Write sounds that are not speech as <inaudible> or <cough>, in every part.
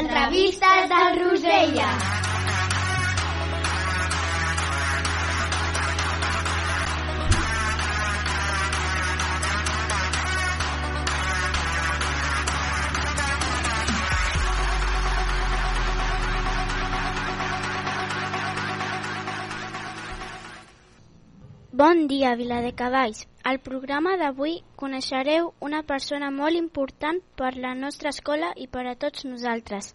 Entrevistes del Rosella. Bon dia, Viladecavalls. Al programa d'avui coneixereu una persona molt important per la nostra escola i per a tots nosaltres.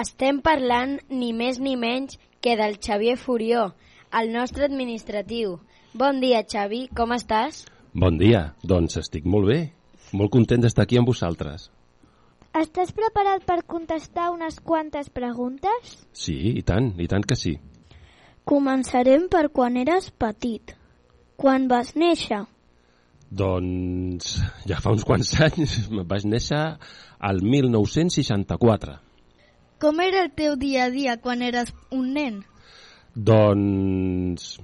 Estem parlant ni més ni menys que del Xavier Furió, el nostre administratiu. Bon dia, Xavi, com estàs? Bon dia, doncs estic molt bé. Molt content d'estar aquí amb vosaltres. Estàs preparat per contestar unes quantes preguntes? Sí, i tant, i tant que sí. Començarem per quan eres petit. Quan vas néixer? Doncs ja fa uns quants anys <laughs> vaig néixer al 1964. Com era el teu dia a dia quan eres un nen? Doncs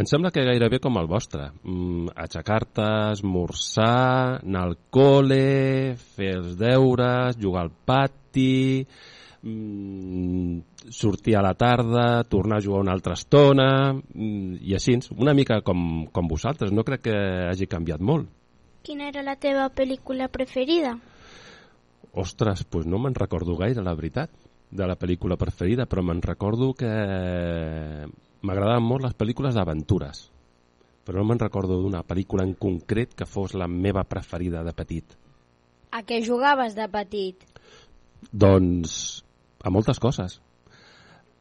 em sembla que gairebé com el vostre. Mm, Aixecar-te, esmorzar, anar al col·le, fer els deures, jugar al pati, mm, sortir a la tarda, tornar a jugar una altra estona, mm, i així, una mica com, com vosaltres. No crec que hagi canviat molt. Quina era la teva pel·lícula preferida? Ostres, doncs no me'n recordo gaire, la veritat, de la pel·lícula preferida, però me'n recordo que m'agradaven molt les pel·lícules d'aventures, però no me'n recordo d'una pel·lícula en concret que fos la meva preferida de petit. A què jugaves de petit? Doncs a moltes coses.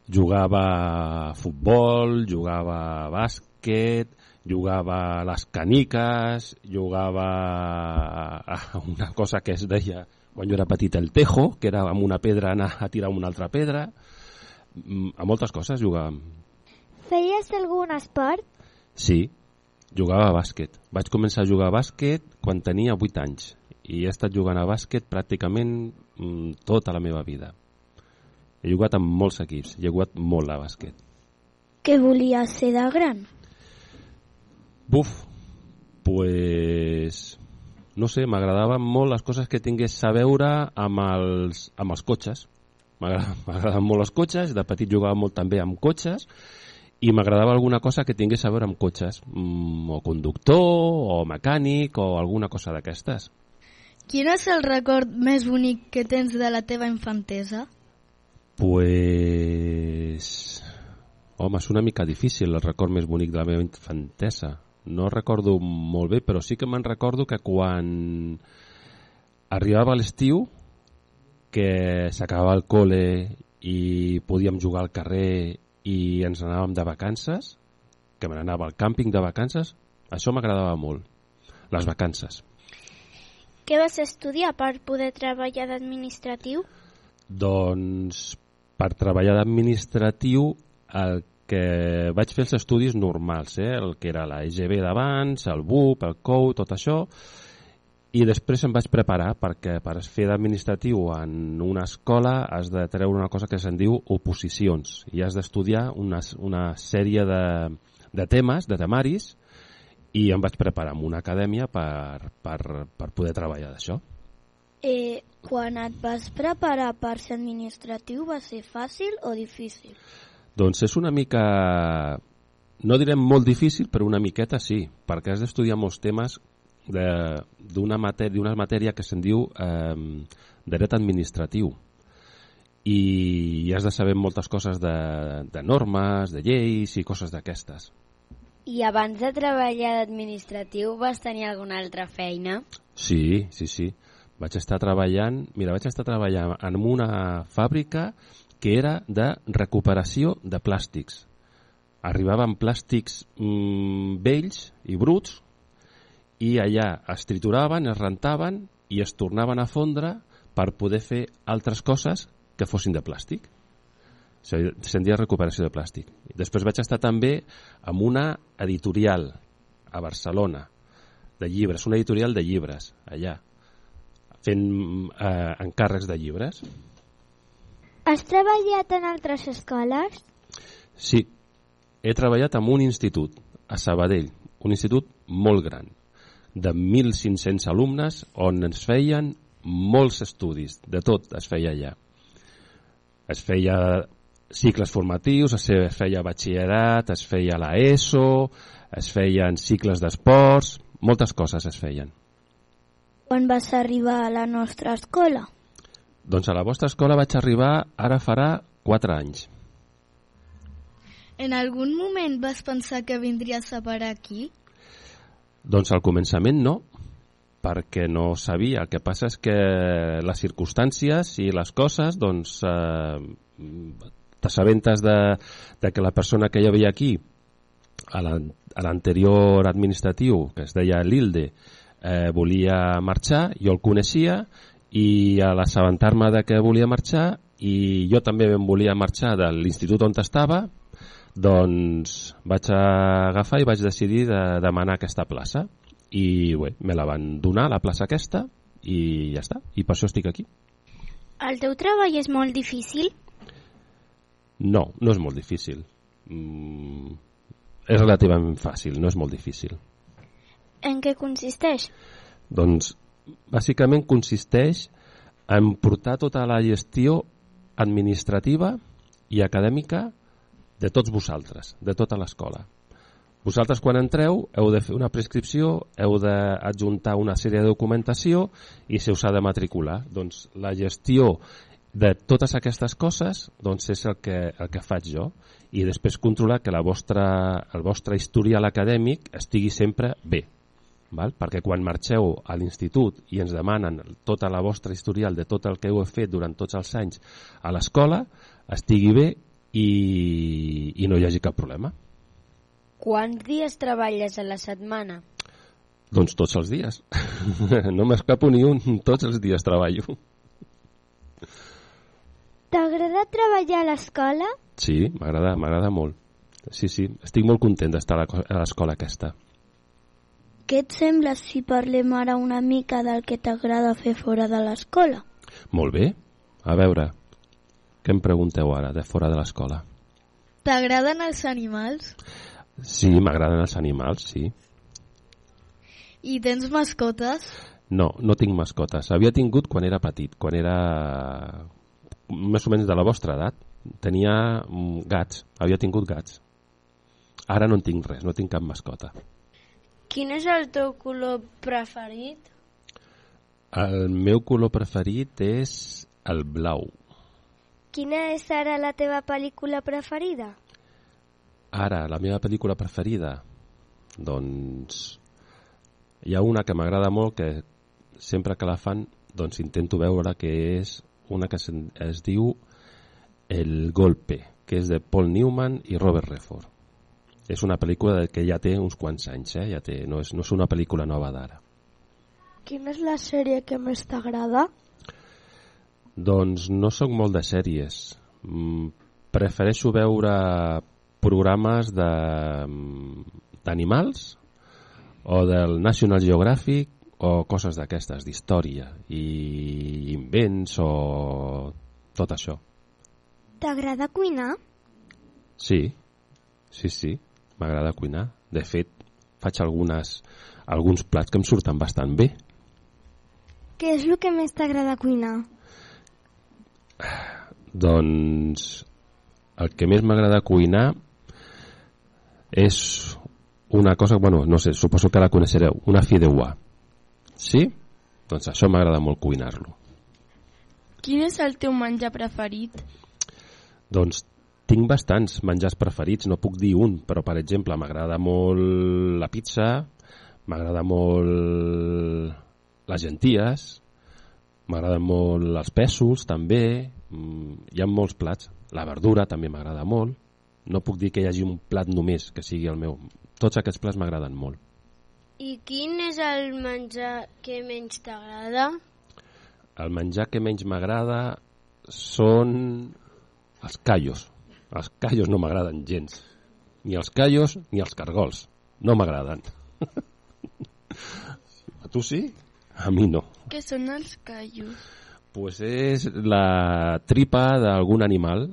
Jugava a futbol, jugava a bàsquet, jugava a les caniques, jugava a una cosa que es deia quan jo era petit el tejo, que era amb una pedra anar a tirar una altra pedra. Mm, A moltes coses jugàvem. Feies algun esport? Sí, jugava a bàsquet. Vaig començar a jugar a bàsquet quan tenia 8 anys i he estat jugant a bàsquet pràcticament mm, tota la meva vida. He jugat amb molts equips, he jugat molt a bàsquet. Què volies ser de gran? Buf, pues... No sé, m'agradaven molt les coses que tingués a veure amb els, amb els cotxes. M'agrada- <laughs> M'agradaven molt els cotxes, de petit jugava molt també amb cotxes, i m'agradava alguna cosa que tingués a veure amb cotxes, mm, o conductor, o mecànic, o alguna cosa d'aquestes. Quin és el record més bonic que tens de la teva infantesa? Pues... Home, és una mica difícil el record més bonic de la meva infantesa. No recordo molt bé, però sí que me'n recordo que quan arribava l'estiu, que s'acabava el col·le i podíem jugar al carrer i ens anàvem de vacances, que me n'anava al càmping de vacances, això m'agradava molt, les vacances. Què vas estudiar per poder treballar d'administratiu? Doncs per treballar d'administratiu el que vaig fer els estudis normals, eh? el que era la EGB d'abans, el BUP, el COU, tot això, i després em vaig preparar perquè per fer d'administratiu en una escola has de treure una cosa que se'n diu oposicions i has d'estudiar una, una sèrie de, de temes, de temaris, i em vaig preparar en una acadèmia per, per, per poder treballar d'això. Eh, quan et vas preparar per ser administratiu va ser fàcil o difícil? Doncs és una mica, no direm molt difícil, però una miqueta sí, perquè has d'estudiar molts temes de- d'una matèria, matèria que se'n diu eh, dret administratiu i has de saber moltes coses de, de normes, de lleis i coses d'aquestes. I abans de treballar d'administratiu vas tenir alguna altra feina? Sí, sí, sí. Vaig estar treballant, mira, vaig estar treballant en una fàbrica que era de recuperació de plàstics. Arribaven plàstics mm, vells i bruts i allà es trituraven, es rentaven i es tornaven a fondre per poder fer altres coses que fossin de plàstic. Se- Se'n deia recuperació de plàstic. Després vaig estar també amb una editorial a Barcelona de llibres, una editorial de llibres allà, fent eh, encàrrecs de llibres. Has treballat en altres escoles? Sí, he treballat en un institut, a Sabadell, un institut molt gran, de 1.500 alumnes, on ens feien molts estudis, de tot es feia allà. Es feia cicles formatius, es feia batxillerat, es feia la ESO, es feien cicles d'esports, moltes coses es feien. Quan vas arribar a la nostra escola? Doncs a la vostra escola vaig arribar ara farà 4 anys. En algun moment vas pensar que vindries a parar aquí? Doncs al començament no, perquè no sabia. El que passa és que les circumstàncies i les coses, doncs, eh, t'assabentes de, de que la persona que hi havia aquí, a l'anterior administratiu, que es deia Lilde, eh, volia marxar, jo el coneixia, i a l'assabentar-me de que volia marxar, i jo també em volia marxar de l'institut on estava, doncs vaig agafar i vaig decidir de demanar aquesta plaça i bé, me la van donar, la plaça aquesta, i ja està, i per això estic aquí. El teu treball és molt difícil? No, no és molt difícil. Mm, és relativament fàcil, no és molt difícil. En què consisteix? Doncs, bàsicament consisteix en portar tota la gestió administrativa i acadèmica de tots vosaltres, de tota l'escola. Vosaltres quan entreu heu de fer una prescripció, heu d'adjuntar una sèrie de documentació i se us ha de matricular. Doncs la gestió de totes aquestes coses doncs és el que, el que faig jo i després controlar que la vostra, el vostre historial acadèmic estigui sempre bé. Val? Perquè quan marxeu a l'institut i ens demanen tota la vostra historial de tot el que heu fet durant tots els anys a l'escola, estigui bé i, i no hi hagi cap problema. Quants dies treballes a la setmana? Doncs tots els dies. <laughs> no m'escapo ni un, tots els dies treballo. T'agrada treballar a l'escola? Sí, m'agrada, m'agrada molt. Sí, sí, estic molt content d'estar a l'escola aquesta. Què et sembla si parlem ara una mica del que t'agrada fer fora de l'escola? Molt bé. A veure, què em pregunteu ara de fora de l'escola? T'agraden els animals? Sí, m'agraden els animals, sí. I tens mascotes? No, no tinc mascotes. Havia tingut quan era petit, quan era més o menys de la vostra edat. Tenia mm, gats, havia tingut gats. Ara no en tinc res, no tinc cap mascota. Quin és el teu color preferit? El meu color preferit és el blau. Quina és ara la teva pel·lícula preferida? Ara, la meva pel·lícula preferida? Doncs hi ha una que m'agrada molt que sempre que la fan doncs intento veure que és una que es, es diu El Golpe, que és de Paul Newman i Robert Redford. És una pel·lícula que ja té uns quants anys, eh? ja té, no, és, no és una pel·lícula nova d'ara. Quina és la sèrie que més t'agrada? Doncs no sóc molt de sèries. Mm, prefereixo veure programes d'animals o del National Geographic o coses d'aquestes, d'història i invents o tot això. T'agrada cuinar? Sí, sí, sí, m'agrada cuinar. De fet, faig algunes, alguns plats que em surten bastant bé. Què és el que més t'agrada cuinar? Doncs el que més m'agrada cuinar és una cosa, bueno, no sé, suposo que la coneixereu, una fideuà. Sí? Doncs això m'agrada molt cuinar-lo. Quin és el teu menjar preferit? Doncs tinc bastants menjars preferits, no puc dir un, però per exemple m'agrada molt la pizza, m'agrada molt les genties, m'agraden molt els pèsols també, mm, hi ha molts plats, la verdura també m'agrada molt, no puc dir que hi hagi un plat només que sigui el meu, tots aquests plats m'agraden molt. I quin és el menjar que menys t'agrada? El menjar que menys m'agrada són els callos. Els callos no m'agraden gens. Ni els callos ni els cargols. No m'agraden. <laughs> A tu sí? A mi no. Què són els callos? Pues és la tripa d'algun animal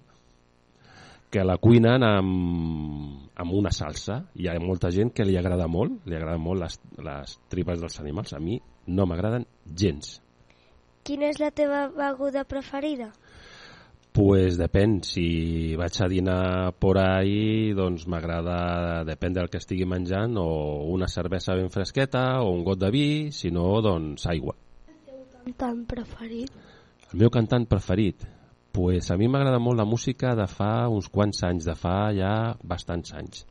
que la cuinen amb, amb una salsa. Hi ha molta gent que li agrada molt, li agrada molt les, les tripes dels animals. A mi no m'agraden gens. Quina és la teva beguda preferida? Pues depèn, si vaig a dinar por ahí, doncs m'agrada, depèn del que estigui menjant, o una cervesa ben fresqueta, o un got de vi, si no, doncs aigua. Cantant preferit? El meu cantant preferit? Pues a mi m'agrada molt la música de fa uns quants anys, de fa ja bastants anys.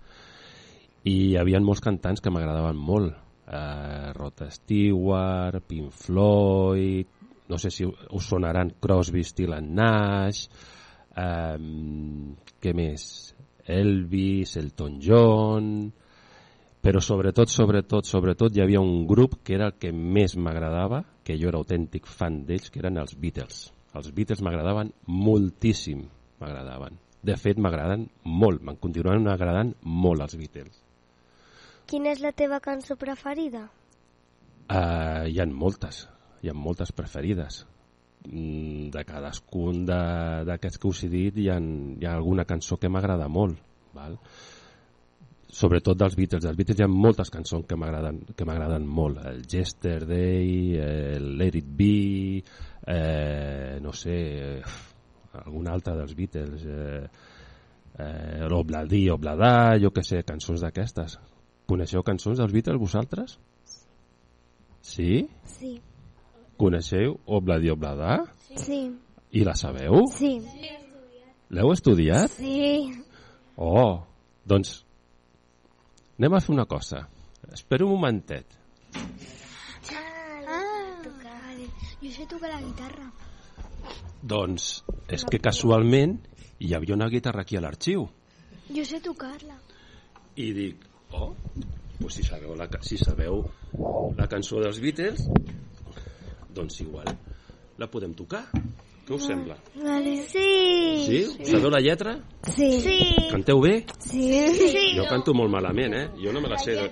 I hi havia molts cantants que m'agradaven molt. Eh, Rod Stewart, Pink Floyd, no sé si us sonaran Crosby, Still and Nash, eh, què més? Elvis, Elton John, però sobretot, sobretot, sobretot hi havia un grup que era el que més m'agradava, que jo era autèntic fan d'ells, que eren els Beatles. Els Beatles m'agradaven moltíssim, m'agradaven. De fet, m'agraden molt, me'n continuen agradant molt els Beatles. Quina és la teva cançó preferida? Uh, hi han moltes, hi ha moltes preferides. Mm, De cadascun d'aquests que us he dit hi ha, hi ha alguna cançó que m'agrada molt. Val? Sobretot dels Beatles. Dels Beatles hi ha moltes cançons que m'agraden que m'agraden molt. El Yesterday, el Let It Be, eh, no sé, alguna altra dels Beatles, eh, eh, l'Obladí, Obladà, jo que sé, cançons d'aquestes. Coneixeu cançons dels Beatles vosaltres? Sí? Sí. Coneixeu Obladi Obladà? Sí. I la sabeu? Sí. L'heu estudiat? Sí. Oh, doncs anem a fer una cosa. Espera un momentet. Ah, Jo sé tocar la guitarra. Doncs és que casualment hi havia una guitarra aquí a l'arxiu Jo sé tocar-la. i dic, oh, pues si sabeu la, si sabeu la cançó dels Beatles, doncs igual la podem tocar. Què us sembla? Vale. Sí. Sí? Sabeu la lletra? Sí. Sí. Canteu bé? Sí. sí. Jo canto molt malament, eh? Jo no me la sé. De...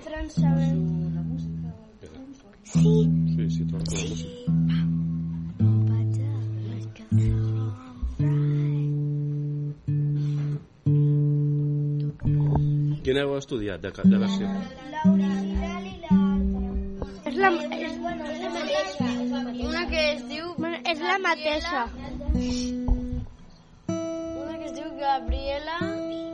Sí. Sí, sí, trobo la música. Quin heu estudiat de, de versió? És la, és, una que es diu... Bueno, és la mateixa. Una que es diu Gabriela... Gabriela...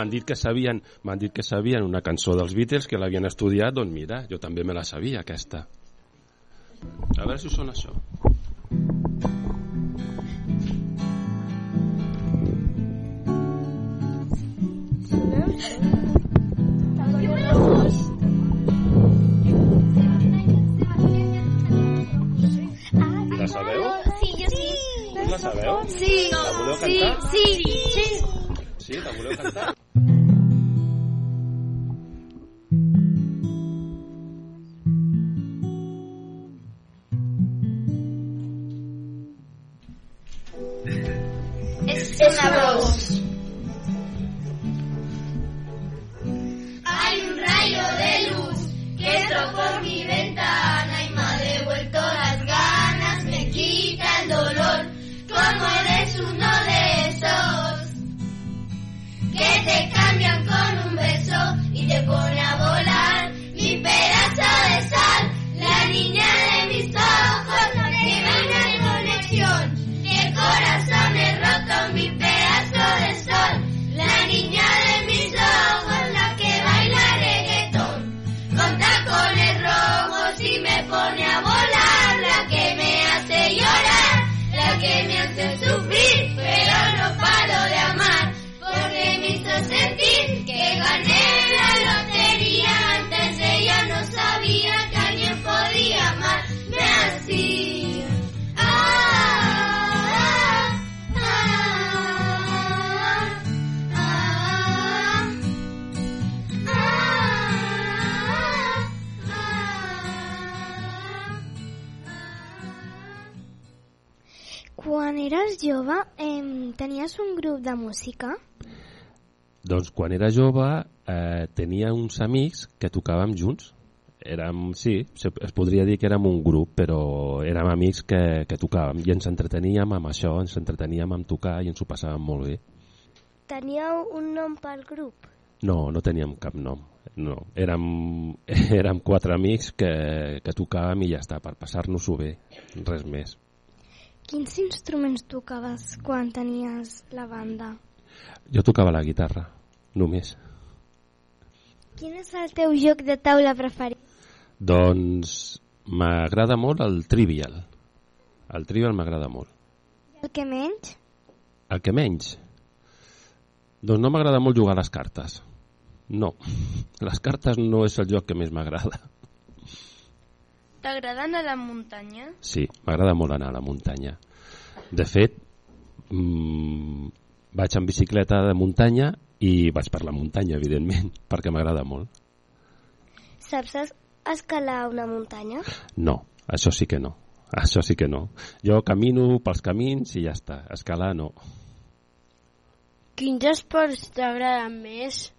m'han dit que sabien, m'han dit que sabien una cançó dels Beatles que l'havien estudiat, doncs mira, jo també me la sabia aquesta. A veure si sona això. La sabeu? Sí, jo sí. Us la sabeu? Sí. La voleu cantar? Sí, sí. Sí, la voleu cantar? De música? Doncs quan era jove eh, tenia uns amics que tocàvem junts. Érem, sí, es podria dir que érem un grup, però érem amics que, que tocàvem i ens entreteníem amb això, ens entreteníem amb tocar i ens ho passàvem molt bé. Teníeu un nom pel grup? No, no teníem cap nom. No, érem, <laughs> érem quatre amics que, que tocàvem i ja està, per passar-nos-ho bé, res més. Quins instruments tocaves quan tenies la banda? Jo tocava la guitarra, només. Quin és el teu joc de taula preferit? Doncs m'agrada molt el Trivial. El Trivial m'agrada molt. El que menys? El que menys? Doncs no m'agrada molt jugar a les cartes. No, <laughs> les cartes no és el joc que més m'agrada. T'agrada anar a la muntanya? Sí, m'agrada molt anar a la muntanya. De fet, mmm, vaig en bicicleta de muntanya i vaig per la muntanya, evidentment, <laughs> perquè m'agrada molt. Saps es- escalar una muntanya? No, això sí que no. <laughs> Això sí que no. Jo camino pels camins i ja està. Escalar no. Quins esports t'agraden més?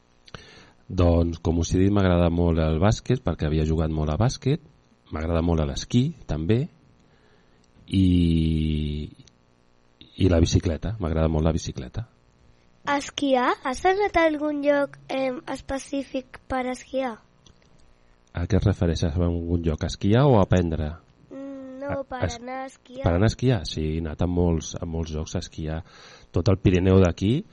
Doncs, com us he dit, m'agrada molt el bàsquet, perquè havia jugat molt a bàsquet. M'agrada molt l'esquí, també. I, I la bicicleta. M'agrada molt la bicicleta. Esquiar? Has anat a algun lloc eh, específic per esquiar? A què es refereixes? A algun lloc? A esquiar o a aprendre? Mm, No, A- per es- anar a esquiar. Per anar a esquiar? Sí, he anat a molts, a molts llocs a esquiar. Tot el Pirineu d'aquí,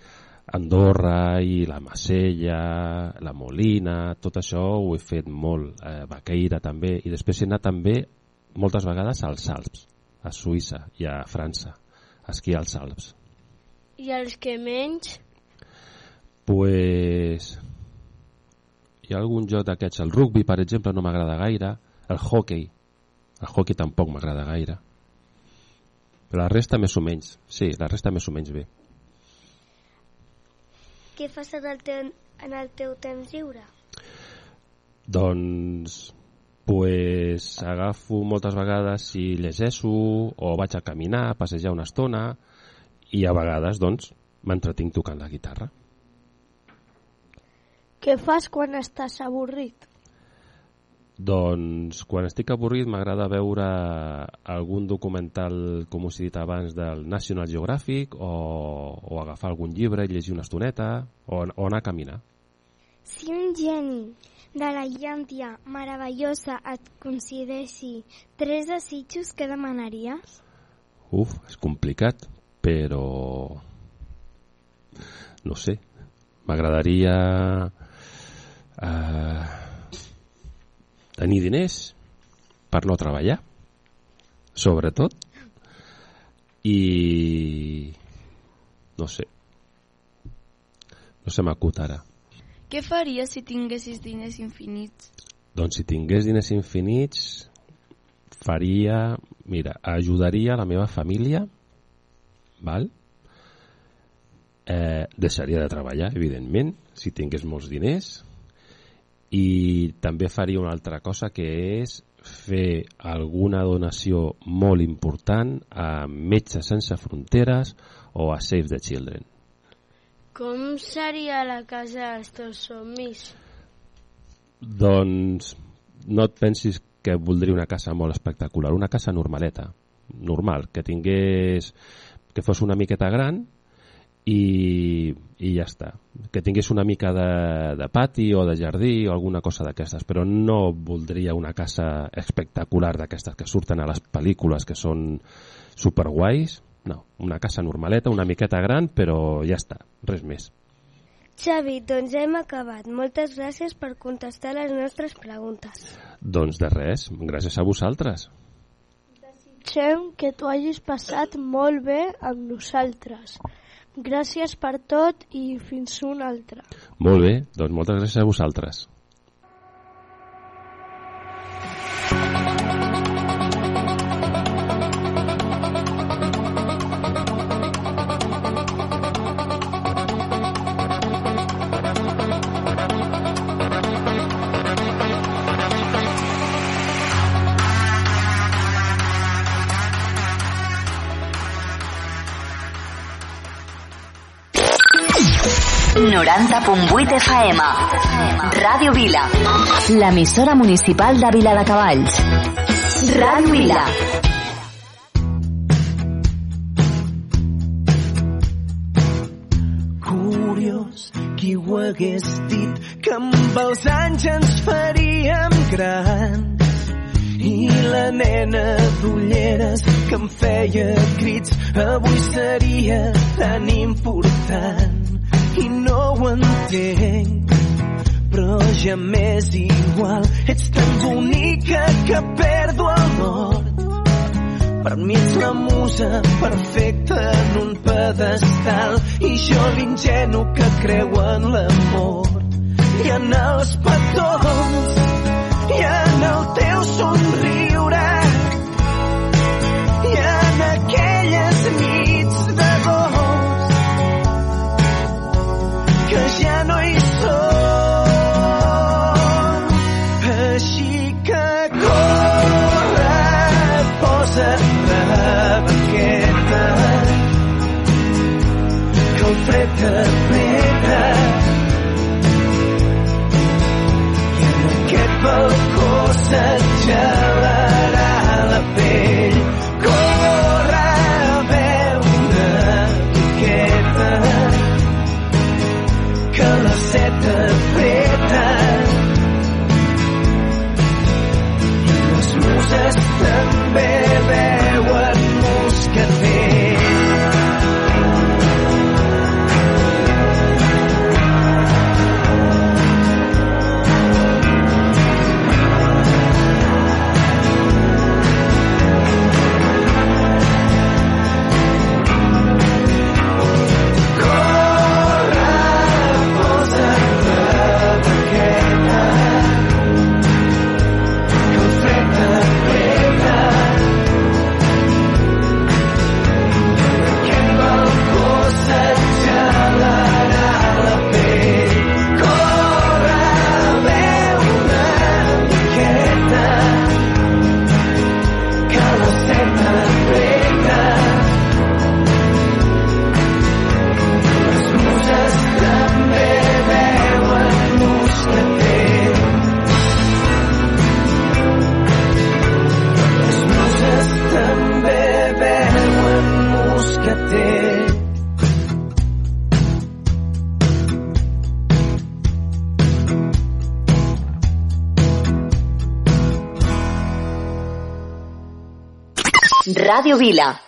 Andorra i la Macella, la Molina, tot això ho he fet molt. Eh, Baqueira també. I després he anat també moltes vegades als Alps, a Suïssa i a França, a esquiar als Alps. I els que menys? Pues... Hi ha algun joc d'aquests. El rugby, per exemple, no m'agrada gaire. El hockey. El hockey tampoc m'agrada gaire. Però la resta més o menys. Sí, la resta més o menys bé. Què fas en el teu, en el teu temps lliure? Doncs pues, agafo moltes vegades i llegeixo o vaig a caminar, a passejar una estona i a vegades doncs m'entretinc tocant la guitarra. Què fas quan estàs avorrit? Doncs quan estic avorrit m'agrada veure algun documental, com us he dit abans, del National Geographic o, o agafar algun llibre i llegir una estoneta o, o anar a caminar. Si un geni de la llàntia meravellosa et concedeixi tres desitjos, què demanaries? Uf, és complicat, però... no sé, m'agradaria eh, tenir diners per no treballar, sobretot, i no sé, no se m'acut ara. Què faries si tinguessis diners infinits? Doncs si tingués diners infinits faria, mira, ajudaria la meva família, val? Eh, deixaria de treballar, evidentment, si tingués molts diners, i també faria una altra cosa que és fer alguna donació molt important a Metges Sense Fronteres o a Save the Children. Com seria la casa dels teus somnis? Doncs no et pensis que voldria una casa molt espectacular, una casa normaleta, normal, que tingués que fos una miqueta gran i, i ja està. Que tingués una mica de, de pati o de jardí o alguna cosa d'aquestes, però no voldria una casa espectacular d'aquestes que surten a les pel·lícules que són superguais. No, una casa normaleta, una miqueta gran, però ja està, res més. Xavi, doncs hem acabat. Moltes gràcies per contestar les nostres preguntes. Doncs de res, gràcies a vosaltres. Desitgem que t'ho hagis passat molt bé amb nosaltres. Gràcies per tot i fins un altre. Molt bé, doncs moltes gràcies a vosaltres. Noranta punt vuit FM. Ràdio Vila. L'emissora municipal de Vila de Cavalls. Ràdio Vila. Curiós, qui ho hagués dit que amb els anys ens faríem grans i la nena d'ulleres que em feia crits avui seria tan important ho entenc però ja m'és igual. Ets tan bonica que perdo el nord per mi ets la musa perfecta en un pedestal i jo l'ingenu que creu en l'amor. I en els petons i en el teu somriure Ràdio Vila.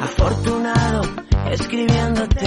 afortunado escribiéndote.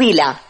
Vila.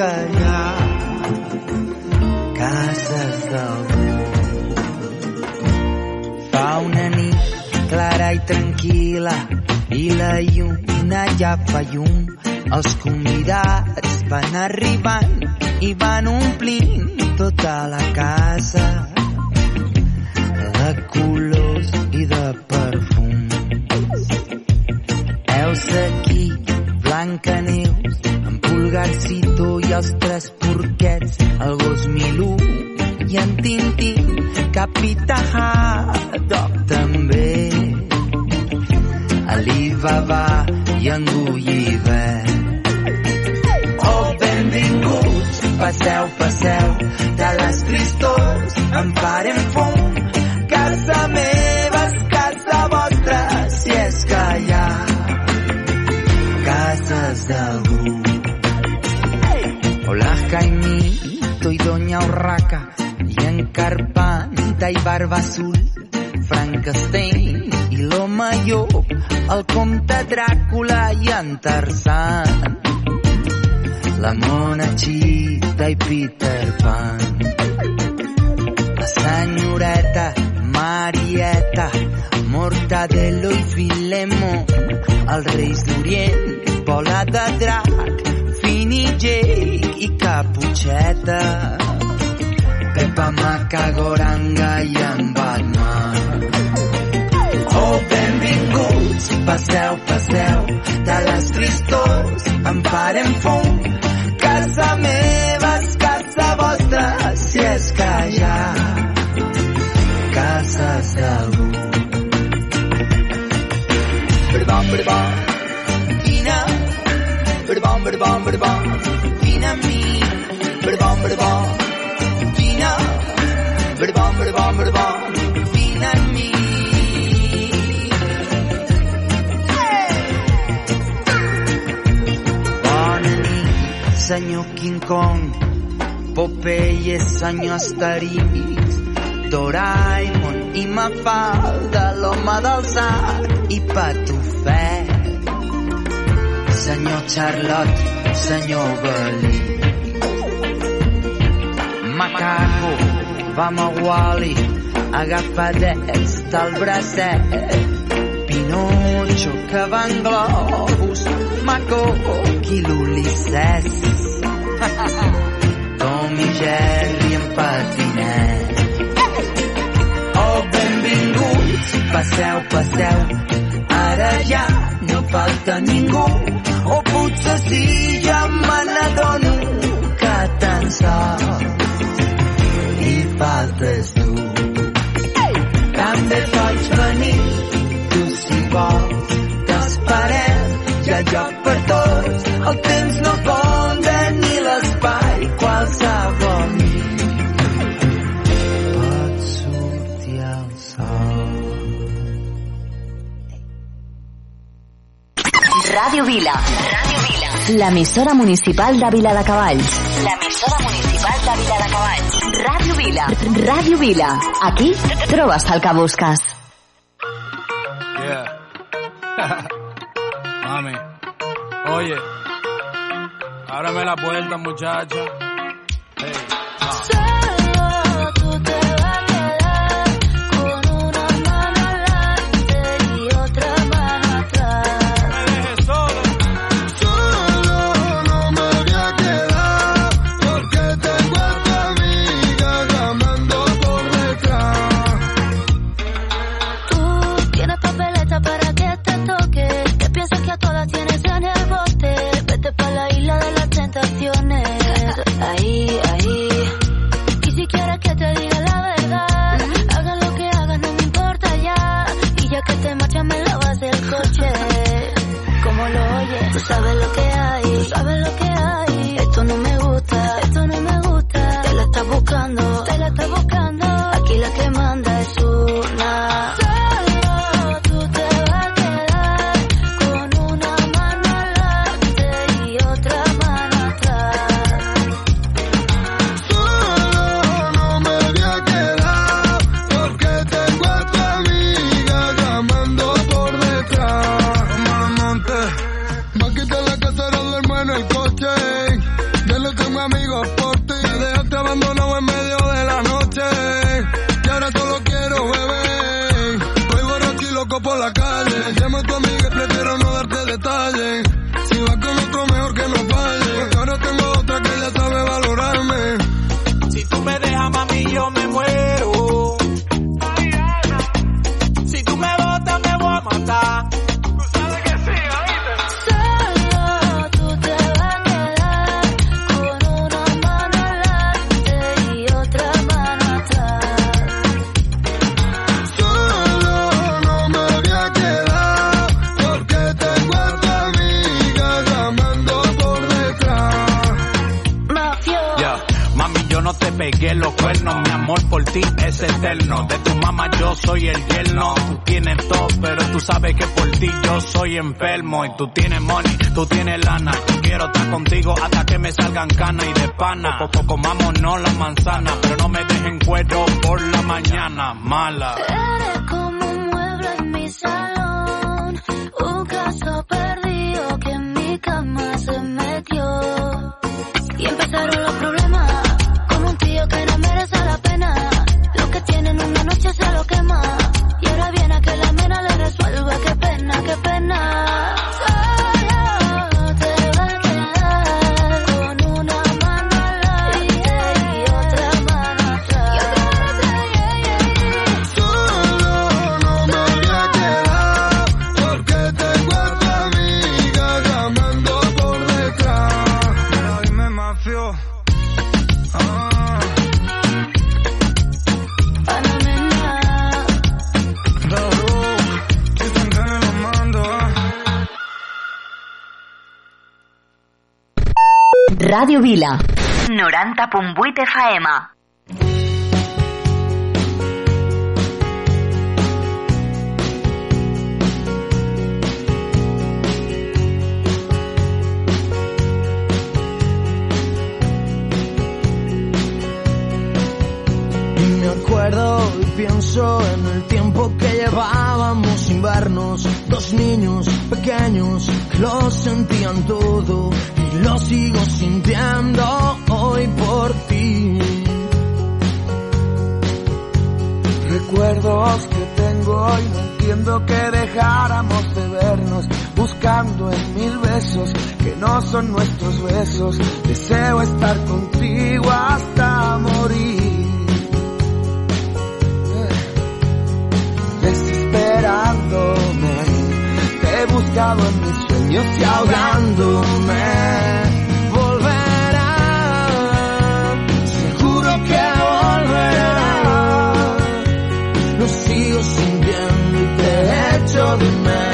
ha cases d'algú. Fa una nit clara i tranquil·la i la lluna ja fa llum. Els convidats van arribant i van omplint tota la casa de colors i de perfums. Heus aquí, Blancaneus, en Pulgarcito els tres porquets, el gos Milú i en Tintín, Capità Haddock també. Alibaba i en Gulliver. Oh, benvinguts, passeu, passeu, de les tristors en farem fum. Urraca, i en Carpanta i Barba Azul, Frankenstein i l'home llop, el comte Dràcula i en Tarzan, la mona Chita i Peter Pan, la senyoreta Marieta, Mortadelo i Filemo, els reis d'Orient, Pola de Drac, Fini Jake i Caputxeta, Pepa Macagoranga i en Batman. Oh, benvinguts, passeu, passeu, de les tristors en farem fum. Casa meva és casa vostra, si és que hi ha cases d'algú. Berbam, berbam, vine, berbam, berbam, berbam, vine mi, berbam, vine, berbam, berbam, berbam, vine amb mi. Bona nit, senyor King Kong, Popeye, senyor Asterix, Doraemon i Mafalda, l'home del sac i Patufet. Senyor Charlotte, senyor Belí. Macaco, vam a Wally, agafadets del bracet. Pinocho, que va en globus, Maco, qui l'Ulisses. <laughs> Tom i Jerry en patinet. Oh, benvinguts, passeu, passeu, ara ja no falta ningú, o potser sí, ja me n'adono que tan sol hi faltes tu. També pots venir, tu si vols, t'esperem, hi ha lloc per tots, el temps no fonda ni l'espai, qualsevol pot sortir el sol. Ràdio Vila. Ràdio Vila. L'emissora municipal de Vila de Cavalls. L'emissora municipal de Vila de Cavalls. Ràdio Vila. Aquí trobes el que busques. Yeah. <laughs> Mami, oye, ábrame la puerta, muchacha. loco por la calle. Llama a tu amiga y prefiero no darte detalles. Si vas con otro, mejor que no falle. Porque ahora tengo otra que ya sabe valorarme. Si tú me dejas, mami, yo me los cuernos. Mi amor por ti es eterno. De tu mamá yo soy el yerno. Tú tienes todo, pero tú sabes que por ti yo soy enfermo. Y tú tienes money, tú tienes lana. Quiero estar contigo hasta que me salgan canas y de pana. Poco comámonos la manzana, pero no me dejen cuero por la mañana. Mala. Ràdio Vila. 90.8 FM. Y me acuerdo y pienso en el tiempo que llevábamos sin vernos. Dos niños pequeños que lo sentían todo lo sigo sintiendo hoy por ti. Recuerdos que tengo y no entiendo que dejáramos de vernos, buscando en mil besos que no son nuestros besos. Deseo estar contigo hasta morir. Desesperándome, te he buscado en mis sueños y ahogándome. Volverá, seguro que volverá. Lo sigo sintiendo y te echo de menos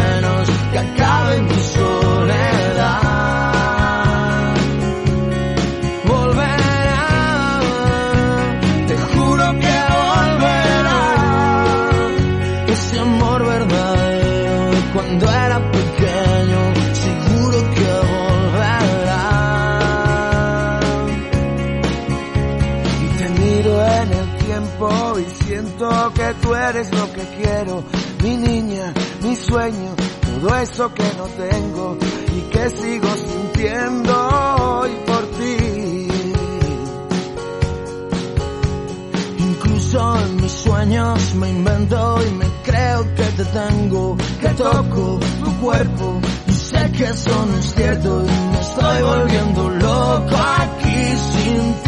tú eres lo que quiero, mi niña, mi sueño, todo eso que no tengo y que sigo sintiendo hoy por ti. Incluso en mis sueños me invento y me creo que te tengo, que toco tu cuerpo y sé que eso no es cierto y me estoy volviendo loco aquí sin ti.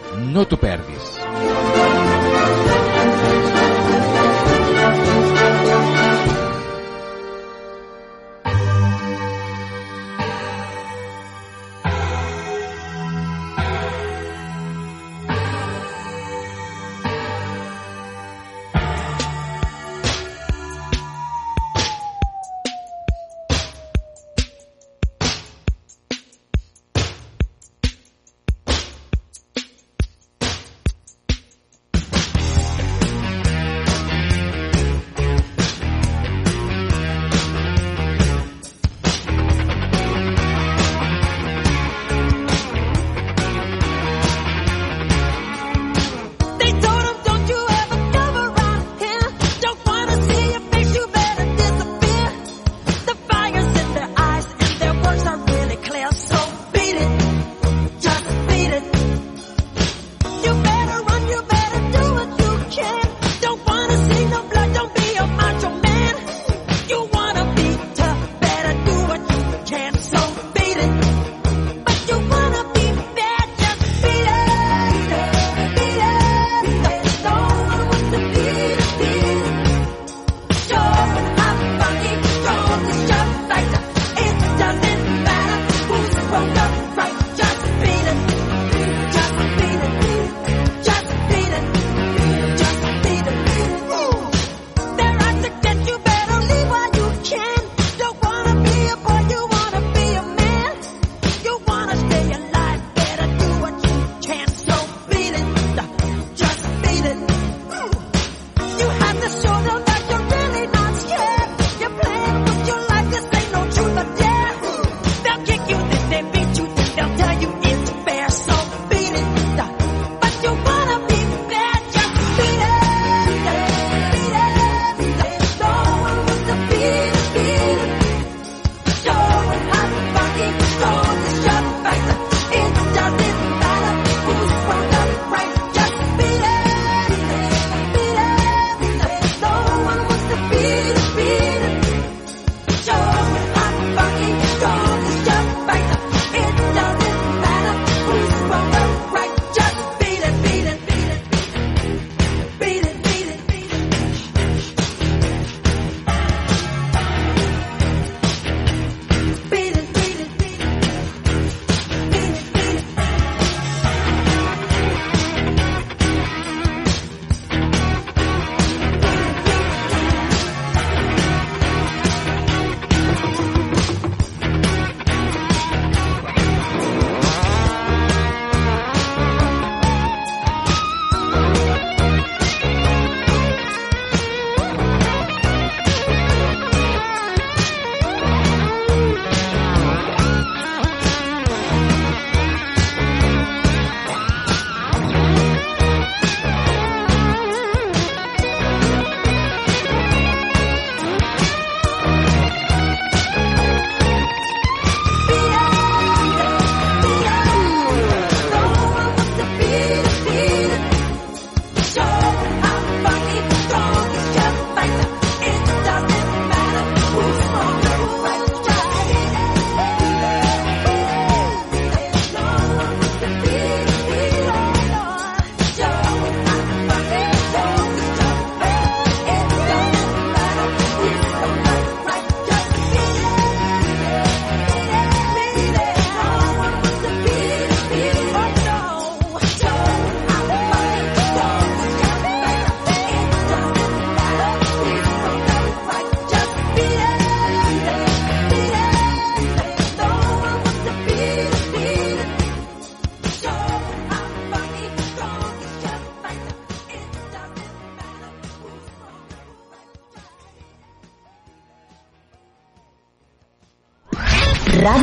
no t'ho perdis.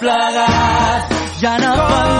plagas, ya no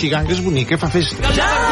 Chica, és bonic que fa festa. Ja!